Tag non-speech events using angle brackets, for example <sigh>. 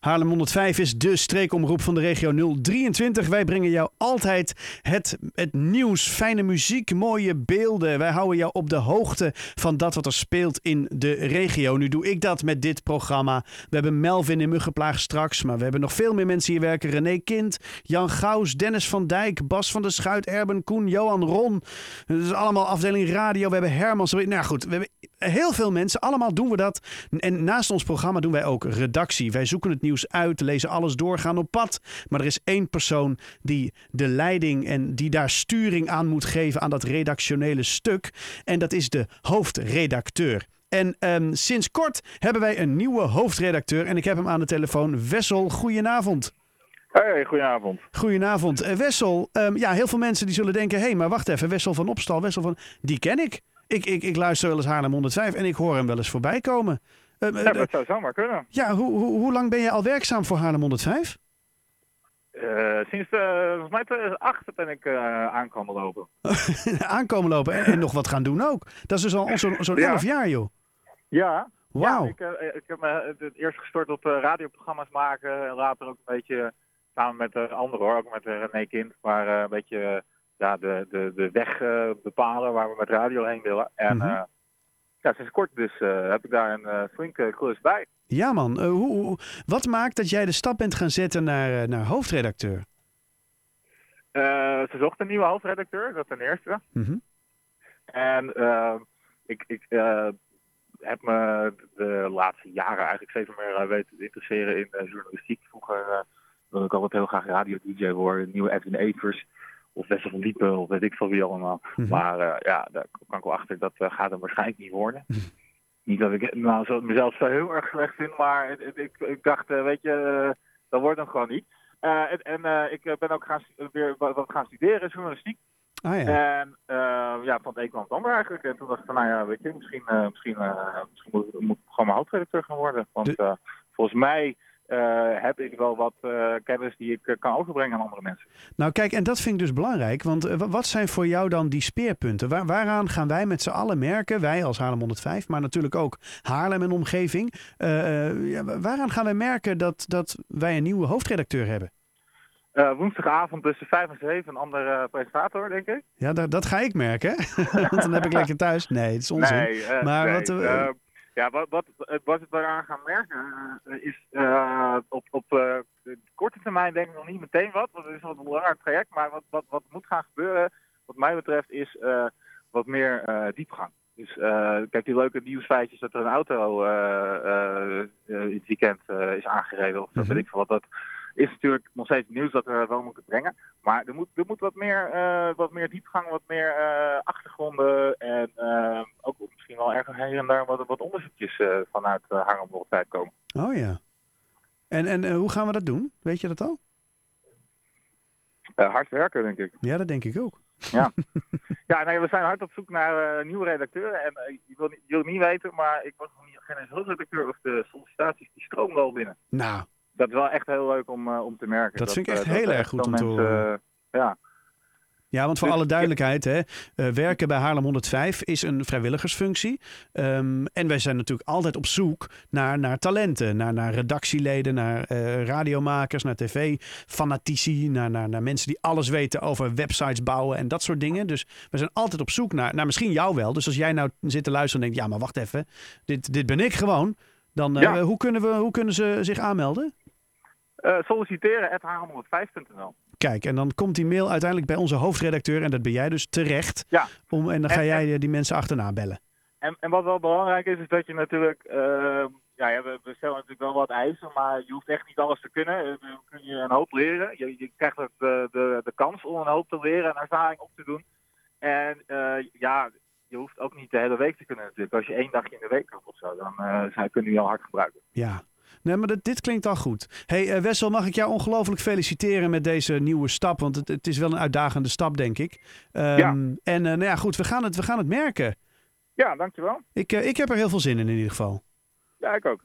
Haarlem 105 is de streekomroep van de regio 023. Wij brengen jou altijd het, het nieuws, fijne muziek, mooie beelden. Wij houden jou op de hoogte van dat wat er speelt in de regio. Nu doe ik dat met dit programma. We hebben Melvin in Muggenplaag straks, maar we hebben nog veel meer mensen hier werken. René Kind, Jan Gaus, Dennis van Dijk, Bas van der Schuit, Erben Koen, Johan Ron. Dat is allemaal afdeling radio. We hebben Hermans. Nou goed, we hebben heel veel mensen. Allemaal doen we dat. En naast ons programma doen wij ook redactie. Wij zoeken het nieuws uit, lezen alles door, gaan op pad. Maar er is één persoon die de leiding en die daar sturing aan moet geven aan dat redactionele stuk. En dat is de hoofdredacteur. En um, sinds kort hebben wij een nieuwe hoofdredacteur. En ik heb hem aan de telefoon. Wessel, goedenavond. Hey, goedenavond. Goedenavond. Uh, Wessel, um, ja, heel veel mensen die zullen denken... hé, hey, maar wacht even, Wessel van Opstal, Wessel van... die ken ik. Ik, ik, ik luister wel eens Haarlem 105 en ik hoor hem wel eens voorbij komen. Uh, ja, dat zou zomaar kunnen. Ja, hoe, hoe, hoe lang ben je al werkzaam voor Haarlem 105? Uh, sinds uh, volgens mij 2008 ben ik uh, aankomen lopen. <laughs> aankomen lopen en, en, nog wat gaan doen ook. Dat is dus al zo'n zo ja. 11 jaar, joh. Ja. Wauw. Ja, ik, ik, heb me het eerst gestort op radioprogramma's maken. En later ook een beetje samen met de anderen hoor. Ook met René Kind. Maar een beetje ja, de, de, de weg bepalen waar we met radio heen willen. En mm -hmm. ja, sinds kort dus heb ik daar een flinke klus bij. Ja man, hoe, hoe, wat maakt dat jij de stap bent gaan zetten naar, naar hoofdredacteur? Ze zocht een nieuwe hoofdredacteur, dat ten eerste. Mm -hmm. En ik, ik heb me de laatste jaren eigenlijk steeds meer weten te interesseren in journalistiek. Vroeger wilde ik altijd heel graag radio-dj worden, nieuwe Edwin Evers of Wessel van Diepen of weet ik veel wie allemaal. Mhm. Mm -hmm. Maar ja, daar kan ik wel achter, dat gaat er waarschijnlijk niet worden. niet dat ik nou, zo, mezelf zo heel erg slecht vind, maar ik, ik, ik dacht, uh, weet je, dat wordt hem gewoon niet. En en ik ben ook gaan, weer wat gaan studeren, journalistiek. Ah, ja. En ja, van het een kwam het ander eigenlijk. En toen dacht ik van, nou ja, weet je, misschien, misschien, misschien moet, moet ik gewoon mijn hoofdredacteur gaan worden. Want volgens mij uh, heb ik wel wat uh, kennis die ik uh, kan overbrengen aan andere mensen. Nou kijk, en dat vind ik dus belangrijk. Want wat zijn voor jou dan die speerpunten? Waar, waaraan gaan wij met z'n allen merken, wij als Haarlem 105, maar natuurlijk ook Haarlem en omgeving. ja, waaraan gaan wij merken dat, dat wij een nieuwe hoofdredacteur hebben? woensdagavond tussen 5 en 7 een andere presentator, denk ik. Ja, dat, dat ga ik merken. <laughs> Want dan heb ik lekker thuis. Nee, het is onzin. Nee, maar nee, wat... Ja, wat, wat, wat we eraan gaan merken uh, is uh, op, op uh, de korte termijn denk ik nog niet meteen wat. Want het is wat een belangrijk traject. Maar wat, wat, wat moet gaan gebeuren, wat mij betreft, is wat meer diepgang. Dus kijk, die leuke nieuwsfeitjes dat er een auto in het weekend is aangereden. Of dat mm -hmm. weet ik veel wat. Dat is natuurlijk nog steeds nieuws dat we wel moeten brengen. Maar er moet, er moet wat, meer, wat meer diepgang, wat meer achtergronden. En ook misschien wel ergens hier en daar wat, wat onderzoekjes uh, vanuit uh, Haarlem nog tijd komen. Oh ja. En, en uh, hoe gaan we dat doen? Weet je dat al? hard werken, denk ik. Ja, dat denk ik ook. Ja, <laughs> ja nee, we zijn hard op zoek naar nieuwe redacteuren. En je, wil niet, je wil niet weten, maar ik was nog niet geen hoofdredacteur of de sollicitaties die stromen wel binnen. Nou. Dat is wel echt heel leuk om, om te merken. Dat, dat vind ik echt heel erg goed om te horen. ja. Ja, want voor alle duidelijkheid, hè, uh, werken bij Haarlem 105 is een vrijwilligersfunctie. Um, en wij zijn natuurlijk altijd op zoek naar, naar talenten, naar, naar redactieleden, naar uh, radiomakers, naar tv-fanatici, naar, naar, naar mensen die alles weten over websites bouwen en dat soort dingen. Dus we zijn altijd op zoek naar, naar misschien jou wel. Dus als jij nou zit te luisteren en denkt, ja, maar wacht even, dit, dit ben ik gewoon. Dan uh, ja. hoe, kunnen we, hoe kunnen ze zich aanmelden? solliciteren at haarlem105.nl Kijk, en dan komt die mail uiteindelijk bij onze hoofdredacteur. En dat ben jij dus terecht. Ja. Om, en dan ga en, jij die mensen achterna bellen. En, en wat wel belangrijk is, is dat je natuurlijk... Uh, ja, we, we stellen natuurlijk wel wat eisen, maar je hoeft echt niet alles te kunnen. Dan kun je een hoop leren. Je, je krijgt ook de, de, de kans om een hoop te leren en ervaring op te doen. En uh, ja, je hoeft ook niet de hele week te kunnen natuurlijk. Als je één dagje in de week hebt of zo, dan uh, kunnen je al hard gebruiken. Ja, Nee, maar dit, dit klinkt al goed. hey, uh, Wessel, mag ik jou ongelooflijk feliciteren met deze nieuwe stap? Want het, het is wel een uitdagende stap, denk ik. Um, ja. En uh, nou ja, goed, we gaan het, we gaan het merken. Ja, dankjewel. Ik, uh, ik heb er heel veel zin in, in ieder geval. Ja, ik ook.